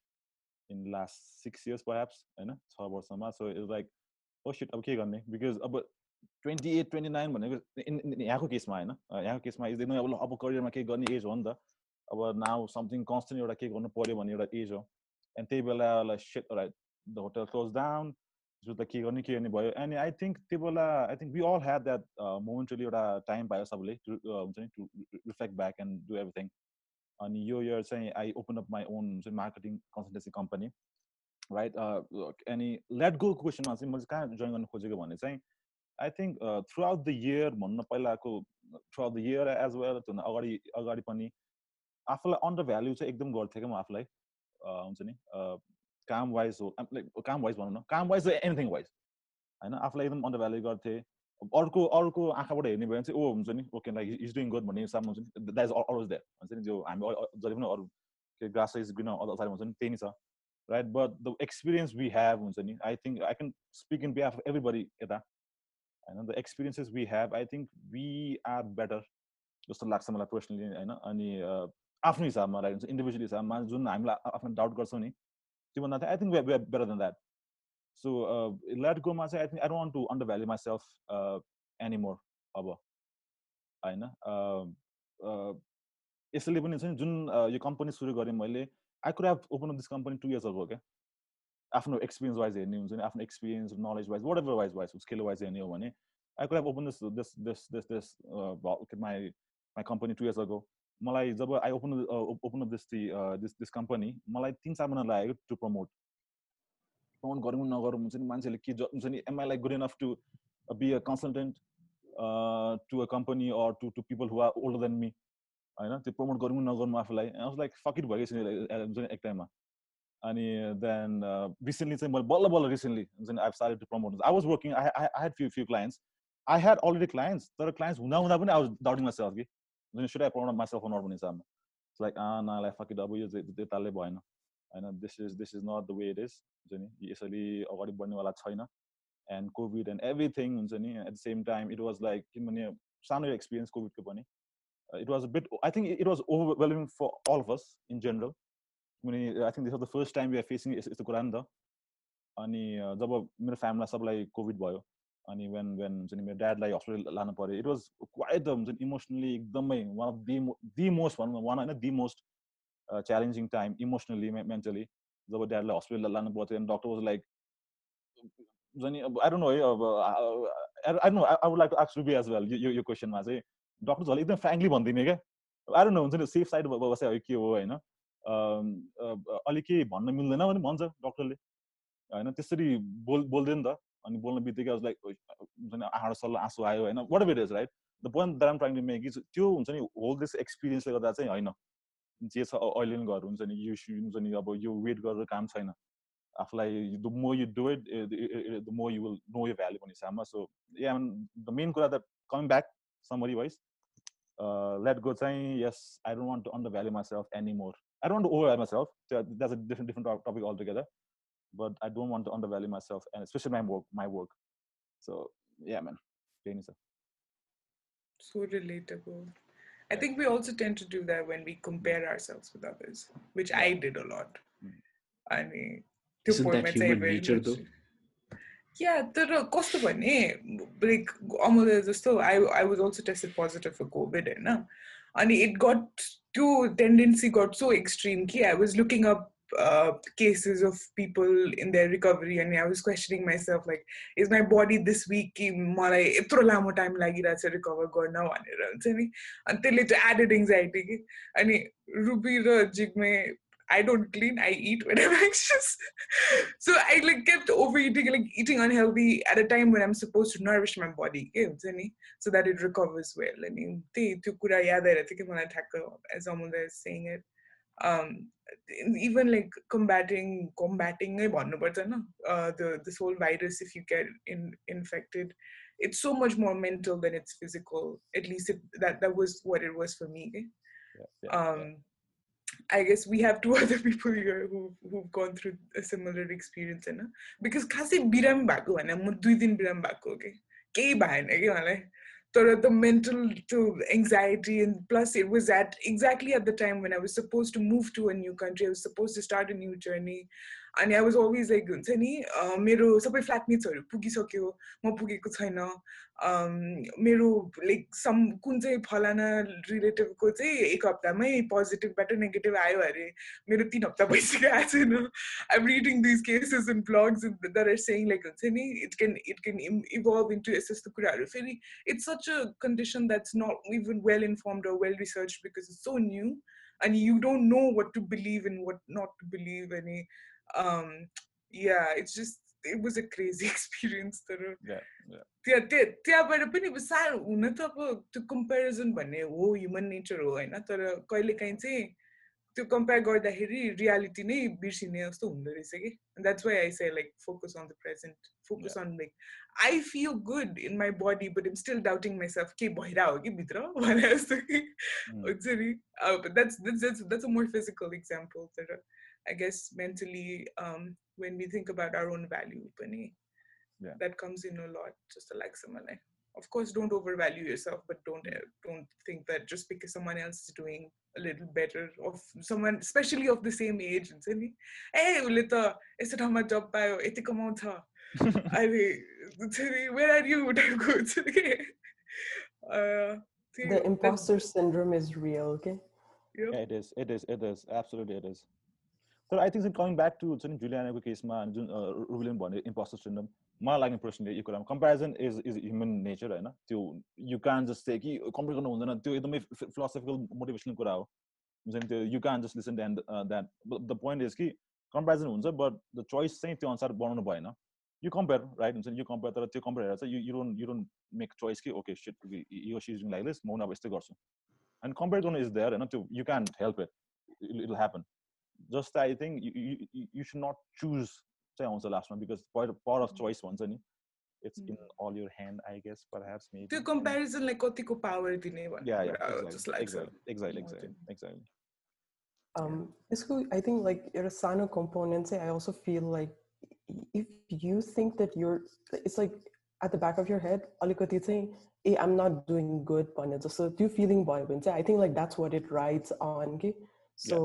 B: in last six years perhaps, होइन छ वर्षमा so is like oh shit अब के गर्ने because अब twenty eight twenty nine भनेको यहाँको केसमा होइन यहाँको केसमा इज अब अब करियरमा केही गर्ने एज हो नि त अब नाउ समथिङ कन्सटेन्ट एउटा के गर्नु पऱ्यो भन्ने एउटा एज हो एन्ड त्यही बेला like set right the hotel close down त के गर्ने के गर्ने भयो एन्ड आई थिङ्क त्यो बेला I think we all have that momentarily एउटा टाइम पायो सबले हुन्छ नि to reflect back and do everything अनि यो इयर चाहिँ I open up my own चाहिँ मार्केटिङ कन्सल्टेन्सी कम्पनी राइट अनि लेट गो क्वेसनमा चाहिँ मैले कहाँ जोइन गर्नु खोजेको भने चाहिँ I think throughout the year भन्न पहिलाको throughout the year as well त्योभन्दा अगाडि अगाडि पनि आफूलाई अन्डर भ्याल्यु चाहिँ एकदम गर्थेँ क्या म आफूलाई। हुन्छ नि? काम वाइज हो लाइक काम वाइज भनौँ न काम वाइज एनिथिङ वाइज होइन? आफूलाई एकदम अन्डर भ्याल्यु गर्थेँ। अर्को अर्को आँखाबाट हेर्ने भयो भने चाहिँ ओ हुन्छ नि okay like is doing good भन्ने हिसाबमा हुन्छ नि। द्याट इज अलवेज द्याट हुन्छ नि जो हामी जहिले पनि अरू के ग्रास साइज ग्रिन असार हुन्छ नि त्यही नै छ। Right but the experience we have हुन्छ नि I think I can speak in behalf everybody यता। होइन the experiences we have I think we are better जस्तो लाग्छ मलाई पर्सनली होइन। अनि आफ्नो हिसाबमा राइट हुन्छ इन्डिभिजुअल हिसाबमा जुन हामीलाई आफ्नो डाउट गर्छौँ नि त्योभन्दा I think we better than that so let Goma चाहिँ I think I don't to under myself anymore अब होइन? यसैले पनि छ नि जुन यो कम्पनी सुरु गरेँ मैले I could have open of this company two years ago क्या आफ्नो एक्सपिरियन्स वाइज हेर्ने हुन्छ नि आफ्नो experience knowledge wise whatever wise wise skill wise हेर्ने हो भने opened this this this this this uh, well, okay, my my company two years ago. मलाई जब I open open of this this this company मलाई तिन चार महिना लाग्यो टु प्रमोट प्रमोट गरौँ नगरौँ हुन्छ नि मान्छेले के हुन्छ नि am I like good enough to be a consultant to a company or to to people who are older than me होइन त्यो प्रमोट गरौँ नगरौँ आफूलाई। लाइक फकिट भइसक्यो हुन्छ नि एक टाइममा। अनि देन रिसेन्टली चाहिँ मैले बल्ल बल्ल रिसेन्टली हुन्छ नि I started to promote I was working I I had few few clients I had already clients तर क्लाइन्ट्स हुँदा हुँदा पनि आई वाज डाउटिङ माइ कि promote myself or not when it's um it's like ah nah like fuck it up त्यताले भएन। होइन this is this is not the way it is हुन्छ नि? यसरी अगाडि बढ्नेवाला छैन। एन्ड कोभिड एन्ड एभ्रिथिङ हुन्छ नि? At the same time it was like किनभने सानो एक्सपिरियन्स कोभिडको पनि it was bit I think it was overwhelming for all of us in general किनभने I think this was the first time we are facing यस्तो कुरा नि त। अनि जब मेरो फ्यामिलीलाई सबलाई कोभिड भयो अनि वेन वेन हुन्छ नि मेरो ड्याडलाई हस्पिटल लानु पऱ्यो इट वाज क्वाइट द हुन्छ नि इमोसनली एकदमै one of the the most भनौँ न वान होइन the most challenging time emotionally mentally जब ड्याडलाई हस्पिटल लानु पर्थ्यो अनि डक्टर वाज लाइक नि अब आई नो है अब I know I would like to आक्स Ruby as well यो यो क्वेसनमा चाहिँ। डक्टर्सहरूले एकदम फ्रेङ्कली भनिदिने क्या। आई नो हुन्छ नि सेफ साइड बसे हो के हो होइन? अलिक केही भन्न मिल्दैन भने भन्छ डक्टरले होइन त्यसरी बोल बोल्दैन त। अनि बोल्न बित्तिकै लाइक हुन्छ नि आँडो सल्लो आँसु आयो होइन? Whatever is right the point that trying to make is त्यो हुन्छ नि होल दिस एक्सपिरियन्सले गर्दा चाहिँ होइन। जे छ अहिले पनि घर हुन्छ नि यो हुन्छ नि अब यो वेट गरेर काम छैन आफूलाई द मो यु डु इट द मो यु विल नो यु भ्याल्यु भन्ने हिसाबमा सो या द मेन कुरा the coming back summary wise let go चाहिँ yes I don't want to undervalue myself any more I don't over myself that's a different different topic altogether but I don't want to undervalue myself and especially my work. My work. So yeah, man.
D: So relatable. I think we also tend to do that when we compare ourselves with others, which I did a lot. I mean,
A: Isn't that human nature though?
D: Yeah, तर कस्तो भने like अमल जस्तो आई I was also tested positive for covid होइन अनि it गट त्यो tendency गट सो extreme कि I was looking up uh, cases of people in their recovery and I was questioning myself like is my body this weak कि मलाई यत्रो लामो time लागिरहेछ recover गर्न भनेर हुन्छ नि अनि त्यसले चाहिँ एडेड एङ्जाइटी कि अनि ruby raw Jigme I don't clean, I eat when I'm anxious. so I like kept overeating, like eating unhealthy at a time when I'm supposed to nourish my body, so that it recovers well. I mean, त्यो कुरा याद आइरहेको थियो कि मलाई ठ्याक्क as someone is saying it um, Um, even like combating combating eh, uh, the this whole virus if you get in, infected it's so much more mental than it's physical at least it, that that was what it was for me eh. yeah, yeah, um, yeah. i guess we have two other people here who who've gone through a similar experience eh, and because kasi biram bako and i'm doing biram bako okay? sort of the mental to anxiety and plus it was at exactly at the time when i was supposed to move to a new country i was supposed to start a new journey. अनि I was always like हुन्छ नि मेरो सबै फ्ल्याटमेट्सहरू पुगिसक्यो म पुगेको छैन मेरो लाइक सम कुन चाहिँ फलाना रिलेटिभको चाहिँ एक हप्तामै पोजिटिभबाट नेगेटिभ आयो अरे मेरो तिन हप्ता भइसक्यो आएको छैन I'm reading these cases in blogs they're are saying like हुन्छ नि it can it can evolve into यस्तो यस्तो कुराहरू फेरि it's such a condition that's not even well informed or well research because it's so new अनि you don't know what to believe in what not to believe अनि um yeah it's just it was a crazy experience तर त्यहाँ त्यहाँबाट पनि साह्रो हुन त अब त्यो कम्पेरिजन भन्ने हो ह्युमन नेचर हो होइन तर कहिलेकाहीँ चाहिँ त्यो कम्पेयर गर्दाखेरि रियालिटी नै बिर्सिने जस्तो हुँदो रहेछ कि द्याट्स वाइ आई से like focus on the present focus on like I feel good in my buddy but इम स्टिल डाउटिङ माइसेल्फ के भइरहेको हो कि भित्र भने जस्तो कि हुन्छ नि that's that's that's a more physical example तर I guess mentally um, when we think about our own value, Pani, yeah. that comes in a lot. Just like someone, of course, don't overvalue yourself, but don't uh, don't think that just because someone else is doing a little better, of someone, especially of the same age, and say, "Hey, Ulita, is it how much job payo? Iti kamount ha." I mean, where are you?
H: uh, the imposter syndrome is real, okay?
B: Yep. Yeah, it is. It is. It is. Absolutely, it is. तर I think चाहिँ coming back to हुन्छ नि जुलियानाको केसमा जुन रुबिलियन भने impostor सिन्डम मलाई लाग्ने personally यो कुरामा comparison is is human nature होइन? त्यो यु क्यान जस्ट से कि कम्पेयर गर्नु हुँदैन त्यो एकदमै फिलोसफिकल मोटिभेसनल कुरा हो। हुन्छ नि त्यो you can just listen and that the point is कि कम्पेरिजन हुन्छ बट द चोइस चाहिँ त्यो अनुसार बनाउनु भएन। यु कम्पेयर राइट हुन्छ नि यु कम्पेयर तर त्यो कम्पेयर हेरेर चाहिँ you don't you don't make choice कि ओके सिट यो सिज लाइक दिस म अब यस्तै गर्छु। एन्ड कम्पेयर गर्नु इज देयर होइन? त्यो you can help it it will happen just I think you should not choose चाहिँ आउँछ लास्टमा बिकज पावर अफ चोइस भन्छ नि it's in Al your hand I guess परह्याप्स मे
D: त्यो कम्पेरिजनलाई कतिको पावर दिने
B: yeah
D: भन्ने
B: yeah
D: कुरा जस्तो
B: exactly
D: लाग्छ
B: exactly exactly exactly exactly
H: Um, यसको I think like एउटा सानो component चाहिँ I also feel like if you think that you're it's like at the back of your head अलिकति चाहिँ ए I'm not doing good भन्ने जस्तो त्यो feeling भयो भने चाहिँ I think like that's what it rides on कि so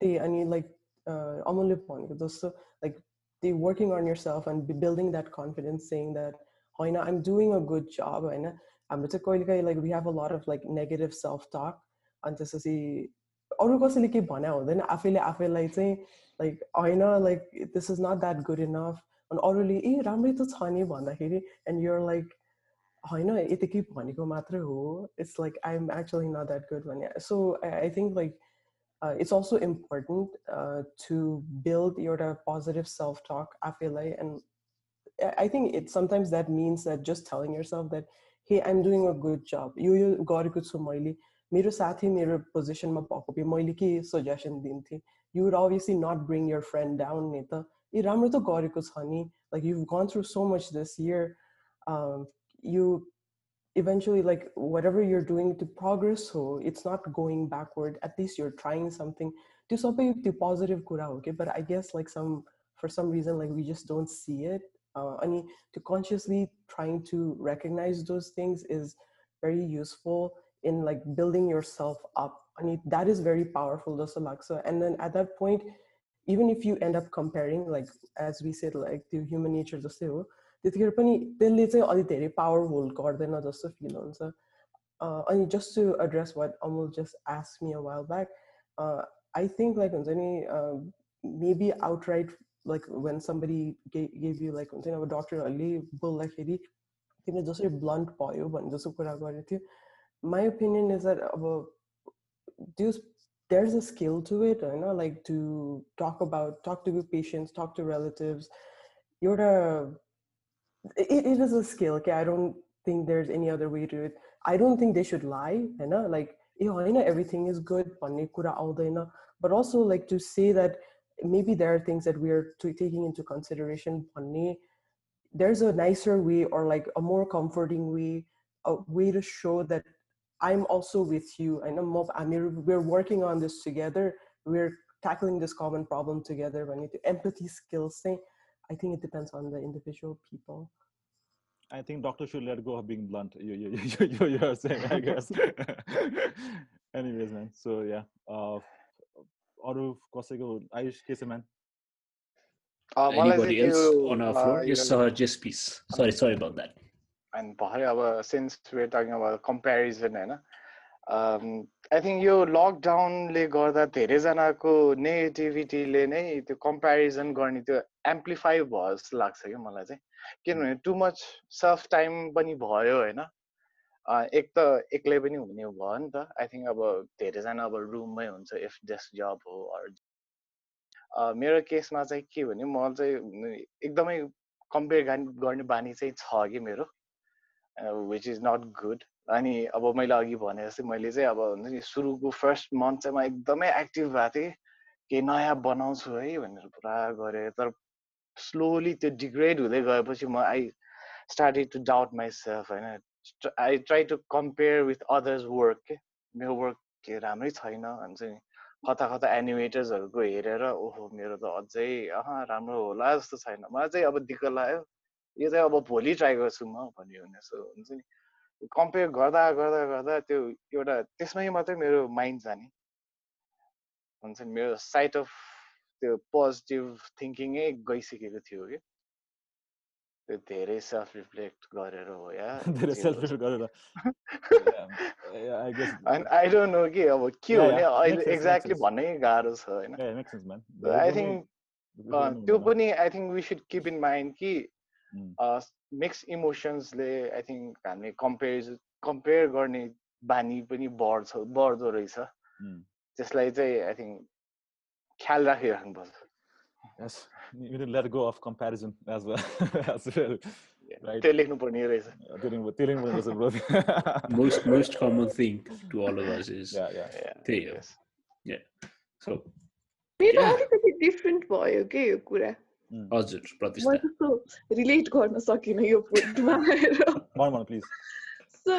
H: त्यही अनि like uh, अमूल्य भनेको जस्तो like they working on yourself and be building that confidence saying that होइन I'm doing a good job होइन हाम्रो चाहिँ कहिले काहीँ like we have a lot of like negative self talk अनि त्यसपछि अरू कसैले के भने हुँदैन आफैले आफैलाई चाहिँ लाइक होइन like this is not that good enough अनि अरूले ए राम्रै त छ नि भन्दाखेरि एन्ड युर लाइक होइन यतिकै भनेको मात्रै हो it's like I am actually not that good भने so I think like it's also important to build एउटा पोजिटिभ सेल्फ टक आफैलाई end I think it sometimes that means that just telling year self that hey I'm doing a good जब यो यो गरेको छु मैले मेरो साथी मेरो पोजिसनमा भएको भए मैले के suggestion दिन्थेँ you would obviously nut bring year friend down नि त ए राम्रो त गरेको छ नि like you gone through so much this year you eventually like whatever you're doing to progress so it's not going backward. At least you're trying something. To something to positive kura okay? But i guess like some for some reason like we just don't see it. Uh, i mean to consciously trying to recognize those things is very useful in like building yourself up. I mean, that is very powerful dosalaksa and then at that point even if you end up comparing like as we said like to human nature the त्यतिखेर पनि त्यसले चाहिँ अलिक धेरै power hold गर्दैन जस्तो feel हुन्छ अनि just to address what Amul just ask me a while back I think like हुन्छ नि maybe outright like when सम्बडी gave you like हुन्छ नि अब डक्टरहरूले बोल्दाखेरि तिमीले जसरी ब्लन्ट भयो भन्ने जस्तो कुरा गरेको थियो my opinion is that about there's there's a skill to it you know like to talk about talk to patients talk to relatives you're a it, it is a skill okay i don't think there's any other way to it i don't think they should lie you know like you know everything is good but also like to say that maybe there are things that we're taking into consideration there's a nicer way or like a more comforting way a way to show that I'm also with you. I know Amir, we're working on this together. We're tackling this common problem together. When you empathy skills thing, I think it depends on the individual people.
B: I think doctors should let go of being blunt. You you you you, you are saying, I guess. Anyways, man. So yeah. Uh, Aru Kosego, Ayush Keseman. Uh,
A: Anybody else you, on our uh, floor? Yes, uh, Just please. Sorry, sorry about that.
G: And since we're talking about comparison, eh, right? I think यो लकडाउनले गर्दा धेरैजनाको नेगेटिभिटीले नै त्यो comparison गर्ने त्यो amplify भयो जस्तो लाग्छ क्या मलाई चाहिँ। किनभने टु मच सेल्फ टाइम पनि भयो होइन। एक त एक्लै पनि हुने भयो नि त। आई थिङ्क अब धेरैजना अब रुममै हुन्छ इफ डेस्क जब हो मेरो केसमा चाहिँ के भने म चाहिँ एकदमै कम्पेयर गर्ने बानी चाहिँ छ कि मेरो विच इज नट गुड अनि अब मैले अघि भने जस्तै मैले चाहिँ अब हुन्छ नि सुरुको फर्स्ट मन्थ चाहिँ म एकदमै एक्टिभ भएको थिएँ। केही नयाँ बनाउँछु है भनेर पुरा गरेँ। तर स्लोली त्यो डिग्रेड हुँदै गएपछि म I started to doubt myself होइन I try to compare with others work के? मेरो वर्क के राम्रै छैन भन्छ नि। कता कता एनिमेटर्सहरूको हेरेर ओहो मेरो त अझै अह राम्रो होला जस्तो छैन। मलाई चाहिँ अब दिक्क लाग्यो। यो चाहिँ अब भोलि ट्राई गर्छु म भन्यो भने जस्तो हुन्छ नि। कम्पेयर गर्दा गर्दा गर्दा त्यो एउटा त्यसमै मात्रै मेरो माइन्ड जाने। हुन्छ नि मेरो साइट अफ त्यो पोजिटिभ थिङ्किङै गइसकेको थियो कि। त्यो धेरै सेल्फ रिफ्लेक्ट गरेर हो या
B: धेरै सेल्फ रिफ्लेक्ट गरेर।
G: आई डोन्ट नो कि अब के हो भने अहिले एक्ज्याक्टली भन्नै गाह्रो छ होइन। आई थिङ्क त्यो पनि I think we should keep in mind कि. मिक्स इमोसन्सले आई थिङ्क हामीले कम्पेयर कम्पेयर गर्ने बानी पनि बढ्छ बढ्दो रहेछ
B: Mm.
G: त्यसलाई चाहिँ आई थिङ्क ख्याल राखिराख्नुपर्छ
B: Yes, you need to let go of comparison as well. as well. Right. Uh,
A: most most common thing to all of us is
B: Yeah, yeah.
G: Yeah,
A: हो
G: yes.
A: so
C: मेरो
A: Yeah.
C: अलिकति different भयो के यो कुरा
A: हजुर
C: म
A: प्रतिष्ठा
C: त्यस्तो रिलेट गर्न सकिनँ यो पोइन्टमा आएर. सो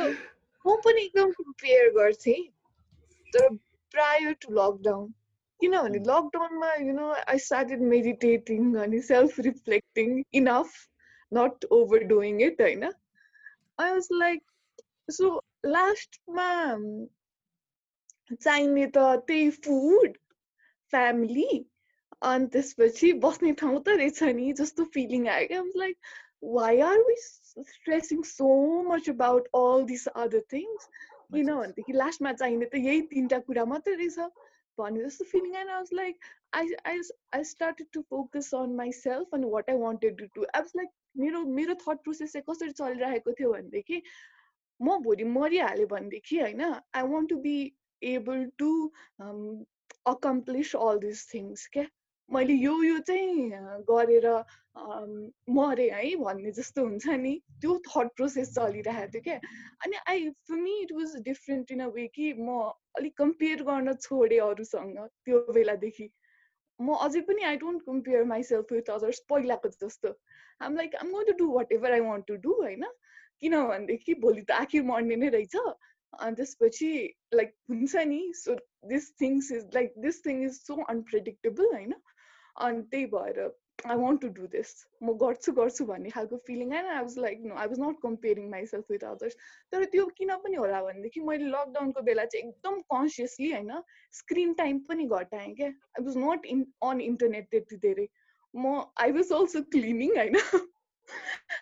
C: म पनि एकदम कम्पेयर गर्थेँ तर प्रायर टु लकडाउन किनभने. लकडाउनमा you know I started meditating अनि self reflecting enough not overdoing it होइन आई वाज लाइक सो लास्टमा चाहिने त त्यही फुड फ्यामिली अनि त्यसपछि बस्ने ठाउँ त रहेछ नि जस्तो फिलिङ आयो क्या like why are we stressing so much about all this other
B: things sense.
C: किनभनेदेखि लास्टमा चाहिने त यही तिनवटा कुरा मात्रै रहेछ भने जस्तो फिलिङ आएन I was like I I I started to focus on myself अनि what I wanted to do I was like मेरो मेरो थट प्रोसेस चाहिँ कसरी चलिरहेको थियो भनेदेखि म भोलि मरिहालेँ भनेदेखि होइन I want to be able to accomplish all this things क्या? मैले यो यो चाहिँ गरेर मरेँ है भन्ने जस्तो हुन्छ नि। त्यो थट प्रोसेस चलिरहेको थियो क्या। अनि I for me it was different in a way कि म अलिक कम्पेयर गर्न छोडेँ अरूसँग त्यो बेलादेखि। म अझै पनि I don't compare myself with others पहिलाको जस्तो। I'm like I'm going to do whatever I want to do होइन किनभनेदेखि भोलि त आखिर मर्ने नै रहेछ। अनि त्यसपछि लाइक हुन्छ नि। So this things is like this thing is so unpredictable होइन? अनि त्यही भएर I want to do this म गर्छु गर्छु भन्ने खालको फिलिङ आएन I was like no I was nut comparing myself with others तर त्यो किन पनि होला भनेदेखि मैले लकडाउनको बेला चाहिँ एकदम कन्सियसली होइन स्क्रिन टाइम पनि घटाएँ क्या आई was nut in on internet त्यति धेरै म आई वाज अल्सो क्लिनिङ होइन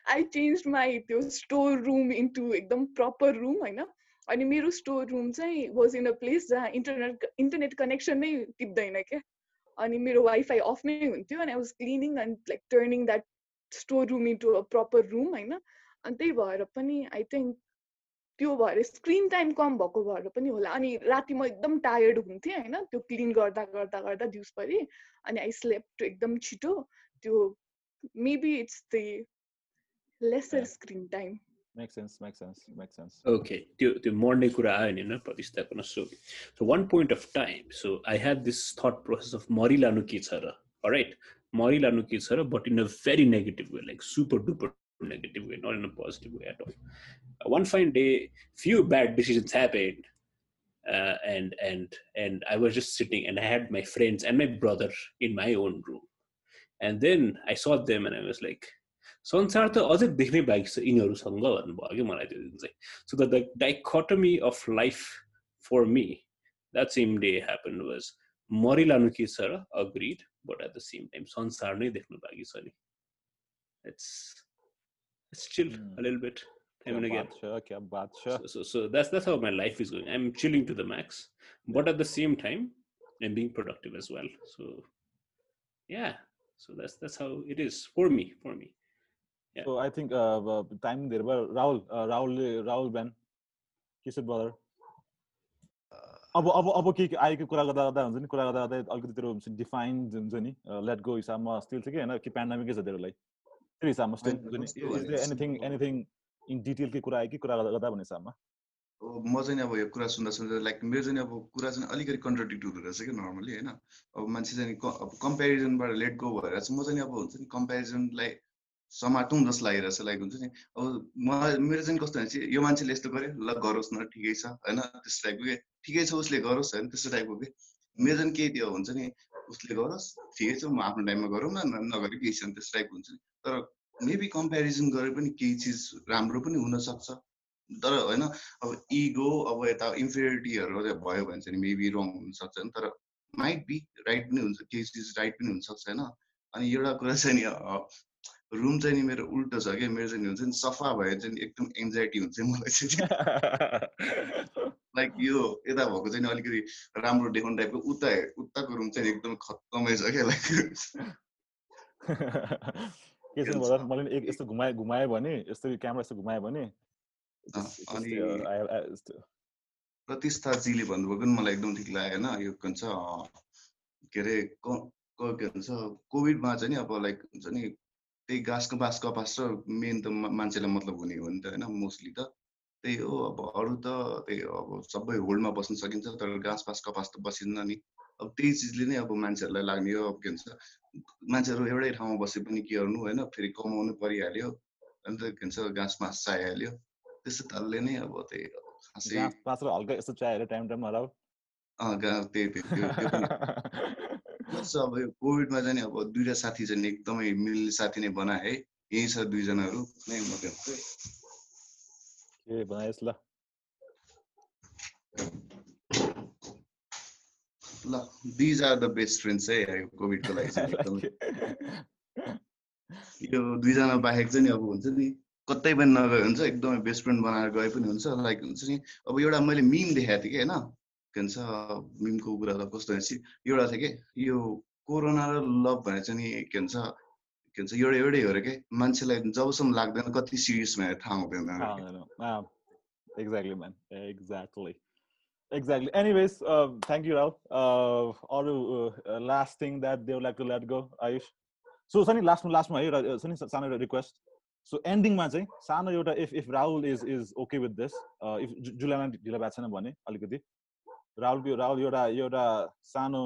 C: आई चेन्ज माई त्यो स्टोर रुम इन्टु एकदम प्रपर रुम होइन अनि मेरो स्टोर रुम चाहिँ वाज इन अ प्लेस जहाँ इन्टरनेट इन्टरनेट कनेक्सन नै टिप्दैन क्या अनि मेरो वाइफाई अफ नै हुन्थ्यो अनि I was cleaning and like turning that store room into a proper room होइन? अनि त्यही भएर पनि आई थिङ्क त्यो भएर स्क्रिन टाइम कम भएको भएर पनि होला। अनि राति म एकदम टायर्ड हुन्थेँ होइन? त्यो क्लिन गर्दा गर्दा गर्दा दिउँसभरि अनि आई स्लेप्ट एकदम छिटो। त्यो maybe it's the
B: lesser.
C: Screen time
B: makes sense makes sense makes sense.
A: Okay the morning kura ayana pavista kuna so so one point of time. So i had this thought process of mori lanuki kichara all right mori lanuki kichara but in a very negative way like super duper negative way not in a positive way at all. One fine day few bad decisions happened uh, and and and i was just sitting and i had my friends and my brother in my own room. And then i saw them and i was like संसार त अझै देख्नै बाँकी छ यिनीहरूसँग भन्नुभयो कि मलाई त्यो दिन चाहिँ so the dichotomy of life for me that same day happen was मरिलानु के छ र agreed but at the same time संसार नै देख्नु बाँकी छ नि it's it's chill
B: Hmm.
A: a little bit
B: क्या
A: time and again
B: बात छ, क्या बात छ.
A: so, so, so that's that's how my life is going. I'm chilling to the max, but at the same time, I'm being productive as well. So, yeah. So that's that's how it is for me. For me.
B: So I think uh, uh, time there were Rahul, uh, Rahul, Rahul Ben, brother. अब अब अब के के आएको कुरा गर्दा गर्दा हुन्छ नि कुरा गर्दा गर्दा अलिकति तेरो डिफाइन्ड हुन्छ नि लेट गो हिसाबमा स्टिल छ कि होइन कि पेन्डामिकै छ तेरोलाई त्यो हिसाबमा स्टिल हुन्छ नि एनिथिङ एनिथिङ इन डिटेल के कुरा आयो कि कुरा गर्दा गर्दा भन्ने हिसाबमा
F: म चाहिँ अब यो कुरा सुन्दा सुन्दा लाइक मेरो चाहिँ अब कुरा चाहिँ अलिकति कन्ट्रडिक्ट हुँदो रहेछ कि नर्मली होइन? अब मान्छे चाहिँ अब कम्पेरिजनबाट लेट गो भएर चाहिँ म चाहिँ अब हुन्छ नि कम्पेरिजनलाई समाटौँ जस्तो लागिरहेछ लाइक हुन्छ नि। अब मलाई मेरो चाहिँ कस्तो भने यो मान्छेले यस्तो गर्यो ल गरोस् न ठिकै छ होइन त्यस्तो टाइपको के? ठिकै छ उसले गरोस् होइन त्यस्तो टाइपको के? मेरो चाहिँ केही त्यो हुन्छ नि उसले गरोस् ठिकै छ म आफ्नो टाइममा गरौँ न नगरे केही छैन त्यस्तो टाइपको हुन्छ नि। तर मेबी कम्पेरिजन गरे पनि केही चिज राम्रो पनि हुनसक्छ। तर होइन अब इगो अब यता इन्फेरिटीहरू भयो भने चाहिँ मेबी रङ हुनसक्छ नि तर माइट बी राइट पनि हुन्छ केही चिज राइट पनि हुनसक्छ होइन। अनि एउटा कुरा चाहिँ नि रुम चाहिँ नि मेरो उल्टो छ क्या मेरो चाहिँ हुन्छ नि सफा भए चाहिँ एकदम एङ्जाइटी हुन्छ मलाई चाहिँ। लाइक यो यता भएको चाहिँ अलिकति राम्रो देखाउने टाइपको उता उताको रुम चाहिँ एकदम खत्तमै छ क्या लाइक
B: के
F: हुन्छ।
B: brother, मैले एक यस्तो घुमाए भने यस्तो क्यामेरा यस्तो घुमायो भने
F: अनि प्रतिष्ठाजीले भन्नुभएको नि मलाई एकदम ठिक लाग्यो होइन यो के भन्छ के अरे क- भन्छ कोभिडमा चाहिँ नि अब लाइक हुन्छ नि त्यही घाँसको बाँस कपास र मेन त मान्छेलाई मतलब हुने हो नि त होइन मोस्टली त। त्यही हो अब अरू त त्यही हो अब सबै होल्डमा बस्न सकिन्छ तर घाँस बाँस कपास त बसिन्न नि। अब त्यही चिजले नै अब मान्छेहरूलाई लाग्ने हो अब के भन्छ मान्छेहरू एउटै ठाउँमा बसे पनि के गर्नु होइन फेरि कमाउनु परिहाल्यो अन्त के भन्छ घाँस बाँस चाहिहाल्यो त्यस्तो तालले नै अब त्यही खासै
B: घाँस
F: त्यही त्यही प्लस अब यो कोभिडमा चाहिँ अब दुइटा साथी चाहिँ एकदमै मिल्ने साथी नै बनाए है। यही छ दुईजनाहरू नै म के?
B: बनाएस् ल
F: ल these are the best friends है यो कोभिडको लागि चाहिँ एकदमै। यो दुईजना बाहेक चाहिँ नि अब हुन्छ नि कतै पनि नगए हुन्छ एकदमै बेस्ट फ्रेन्ड बनाएर गए पनि हुन्छ लाइक हुन्छ नि। अब एउटा मैले मिम देखाएको थिएँ कि होइन? के भन्छ मिमको कुरा त कस्तो भनेपछि एउटा छ कि यो कोरोना र लभ भने चाहिँ नि के भन्छ के भन्छ एउटा एउटै हो र के मान्छेलाई जबसम्म लाग्दैन कति सिरियस भनेर थाहा हुँदैन exactly man
B: exactly Exactly. Anyways, uh, thank you, Rao. Uh, or uh, last thing that they would like to let go, Ayush. So, Sunny, last one, last one, Sunny, Sano request. So, ending ma chai, Sano euta if if Rahul is is okay with this, uh, if julian dila bachana bhane alikati, राहुलको राहुल एउटा एउटा सानो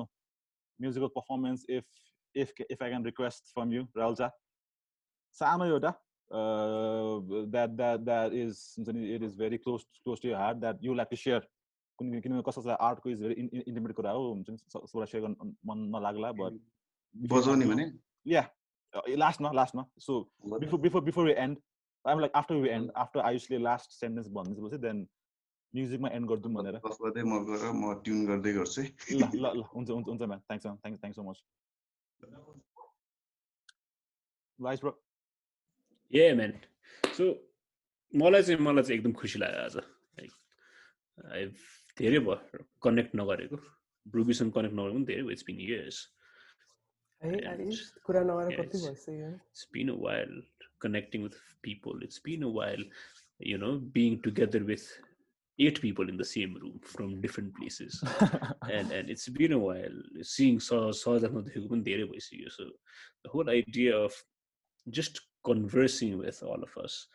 B: musical performance if if if I can request from you Rahul चा सानो एउटा that that that is हुन्छ नि it is very close close to your heart that you like to share किनकि किनभने कसैलाई आर्टको इज भेरी इन्टिमेट कुरा हो हुन्छ नि सबैलाई सेयर गर्नु मन नलाग्ला बट
F: बजाउने भने
B: या लास्टमा लास्टमा so before before before we end I'm like after we end after आयुषले last sentence भनिदिएपछि देन म्युजिकमा एन्ड गरिदिउँ भनेर।
F: म गएर म ट्युन गर्दै गर्छु।
B: ल ल ल हुन्छ हुन्छ हुन्छ ma'am. Thanks thanks thanks so much vice bro
A: ए म्यान सो मलाई चाहिँ मलाई चाहिँ एकदम खुसी लाग्यो आज। धेरै भयो। कनेक्ट नगरेको। रुबीसँग कनेक्ट नगरेको पनि धेरै भयो। इट्स बिन इयर्स
H: कुरा
A: नगरेर
H: कति भइसक्यो।
A: It's been a while connecting with people it's been a while you know being together with eight people in the same room from different places. And and it's been a while seeing saw saw them so the whole idea of just conversing with all of us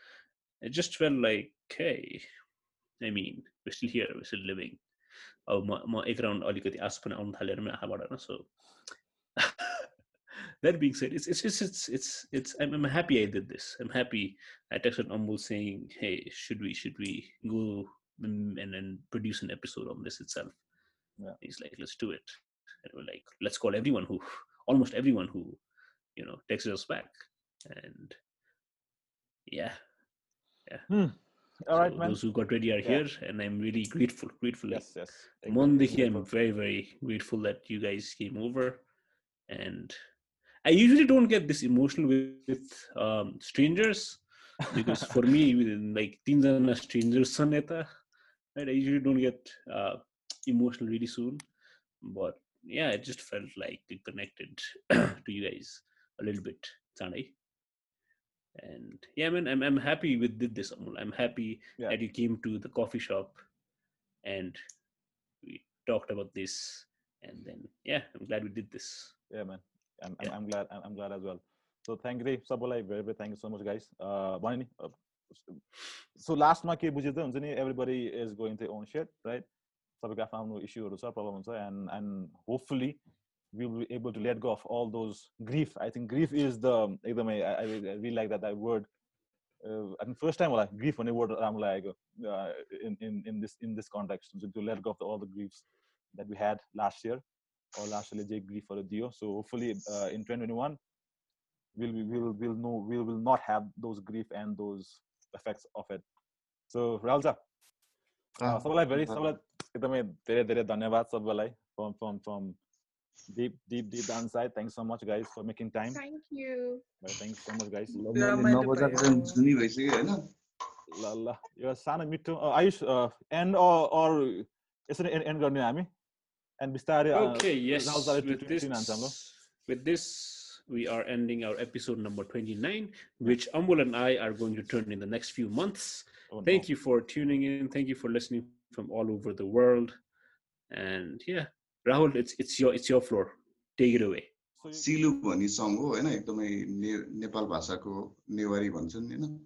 A: it just felt like hey i mean we're still here we're still living. Oh, अब that being said, it's it's it's it's it's, it's I'm, I'm, happy I did this. I'm happy I texted Amul saying, "Hey, should we should we go and and, and produce an episode on this itself
B: Yeah.
A: he's like let's do it and we're like let's call everyone who almost everyone who you know texted us back and yeah yeah.
B: all right
A: so
B: man
A: those who got ready are
B: Yeah.
A: here and i'm really grateful grateful
B: yes yes
A: Mondiki,
B: exactly.
A: I'm very, very grateful that you guys came over. And I usually don't get this emotional with, with um, strangers because for me, like teens and strangers, saneta, right? I usually don't get uh, emotional really soon, but yeah, it just felt like it connected to you guys a little bit, Sunday. And yeah, I mean, I'm I'm happy with this. Amul. I'm happy
B: yeah.
A: that you came to the coffee shop, and we talked about this. And then yeah, I'm glad we did this.
B: Yeah, man. I'm,
A: yeah.
B: I'm, glad. I'm, glad as well. So thank you, Sabolai, very, very thank you so much, guys. Uh, Bonini, uh, नि uh, so लास्टमा के बुझ्यो त हुन्छ नि everybody is going their own shit right सबैको आफ्नो आफ्नो इस्युहरू छ प्रब्लम हुन्छ and and hopefully we will be able to let go of all those grief i think grief is the एकदमै I, I I really like that that word uh, I think first time होला grief भन्ने word राम्रो लागेको uh, in in in this in this context to, to let go of the, all the griefs that we had last year or last year जे griefहरू दियो so hopefully uh, in 2021 we'll be- we'll we'll know we will not have those grief and those effects of it. So Ralza, सबैलाई
F: भेरी
B: सबैलाई एकदमै धेरै धेरै धन्यवाद सबैलाई from from from deep deep deep inside thanks so much guys for making time
C: thank you
B: well, thanks so much guys
F: ल
D: ल
B: यो सानो मिठो आयुष एन्ड अर यसरी एन्ड गर्ने हामी एन्ड बिस्तारै
A: with this we are ending our episode number 29, which Amul and I are going to turn in the next few months.
B: Oh, no.
A: Thank you for tuning in. Thank you for listening from all over the world. And yeah, Rahul, it's it's your it's your floor. Take it away.
F: सिलु भन्ने सङ्ग हो होइन एकदमै नेपाल भाषाको नेवारी भन्छन् होइन